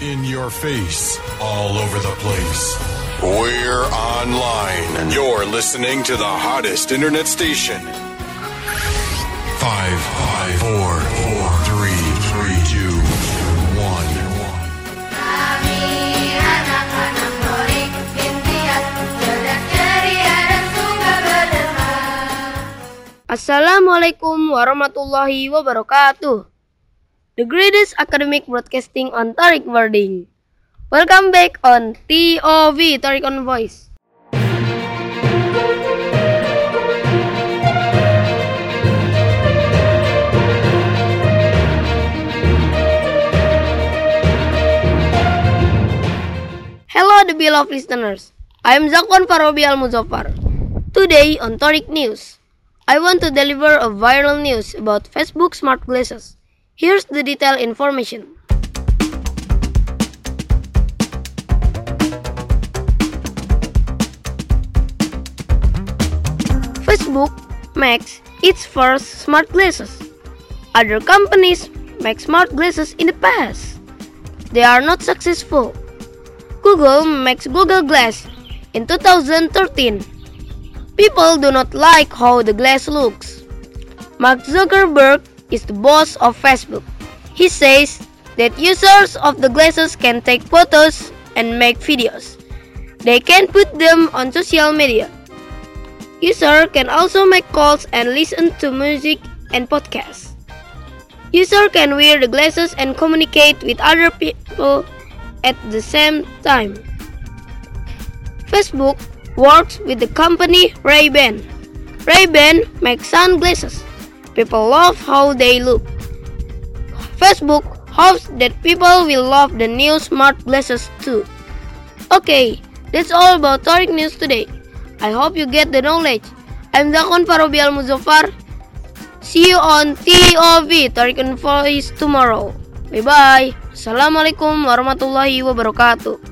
In your face, all over the place. We're online. You're listening to the hottest internet station. Five, five, four, four, three, three, two, one. Kami anak-anak Torik Imtiaz Cerdas ceria dan suka berderma Assalamualaikum warahmatullahi wabarakatuh. The greatest academic broadcasting on Tariq Wording. Welcome back on TOV Tariq on Voice. Hello, the beloved listeners. I am Zakwan Farobi Al Muzaffar. Today on Tariq News, I want to deliver a viral news about Facebook smart glasses. Here's the detailed information. Facebook makes its first smart glasses. Other companies make smart glasses in the past. They are not successful. Google makes Google Glass in 2013. People do not like how the glass looks. Mark Zuckerberg is the boss of Facebook. He says that users of the glasses can take photos and make videos. They can put them on social media. User can also make calls and listen to music and podcasts. User can wear the glasses and communicate with other people at the same time. Facebook works with the company Ray-Ban. Ray-Ban makes sunglasses. People love how they look. Facebook hopes that people will love the new smart glasses too. Okay, that's all about Tariq News today. I hope you get the knowledge. I'm Zakon Farobi Al Muzaffar. See you on TOV and Voice tomorrow. Bye bye. Assalamualaikum warahmatullahi wabarakatuh.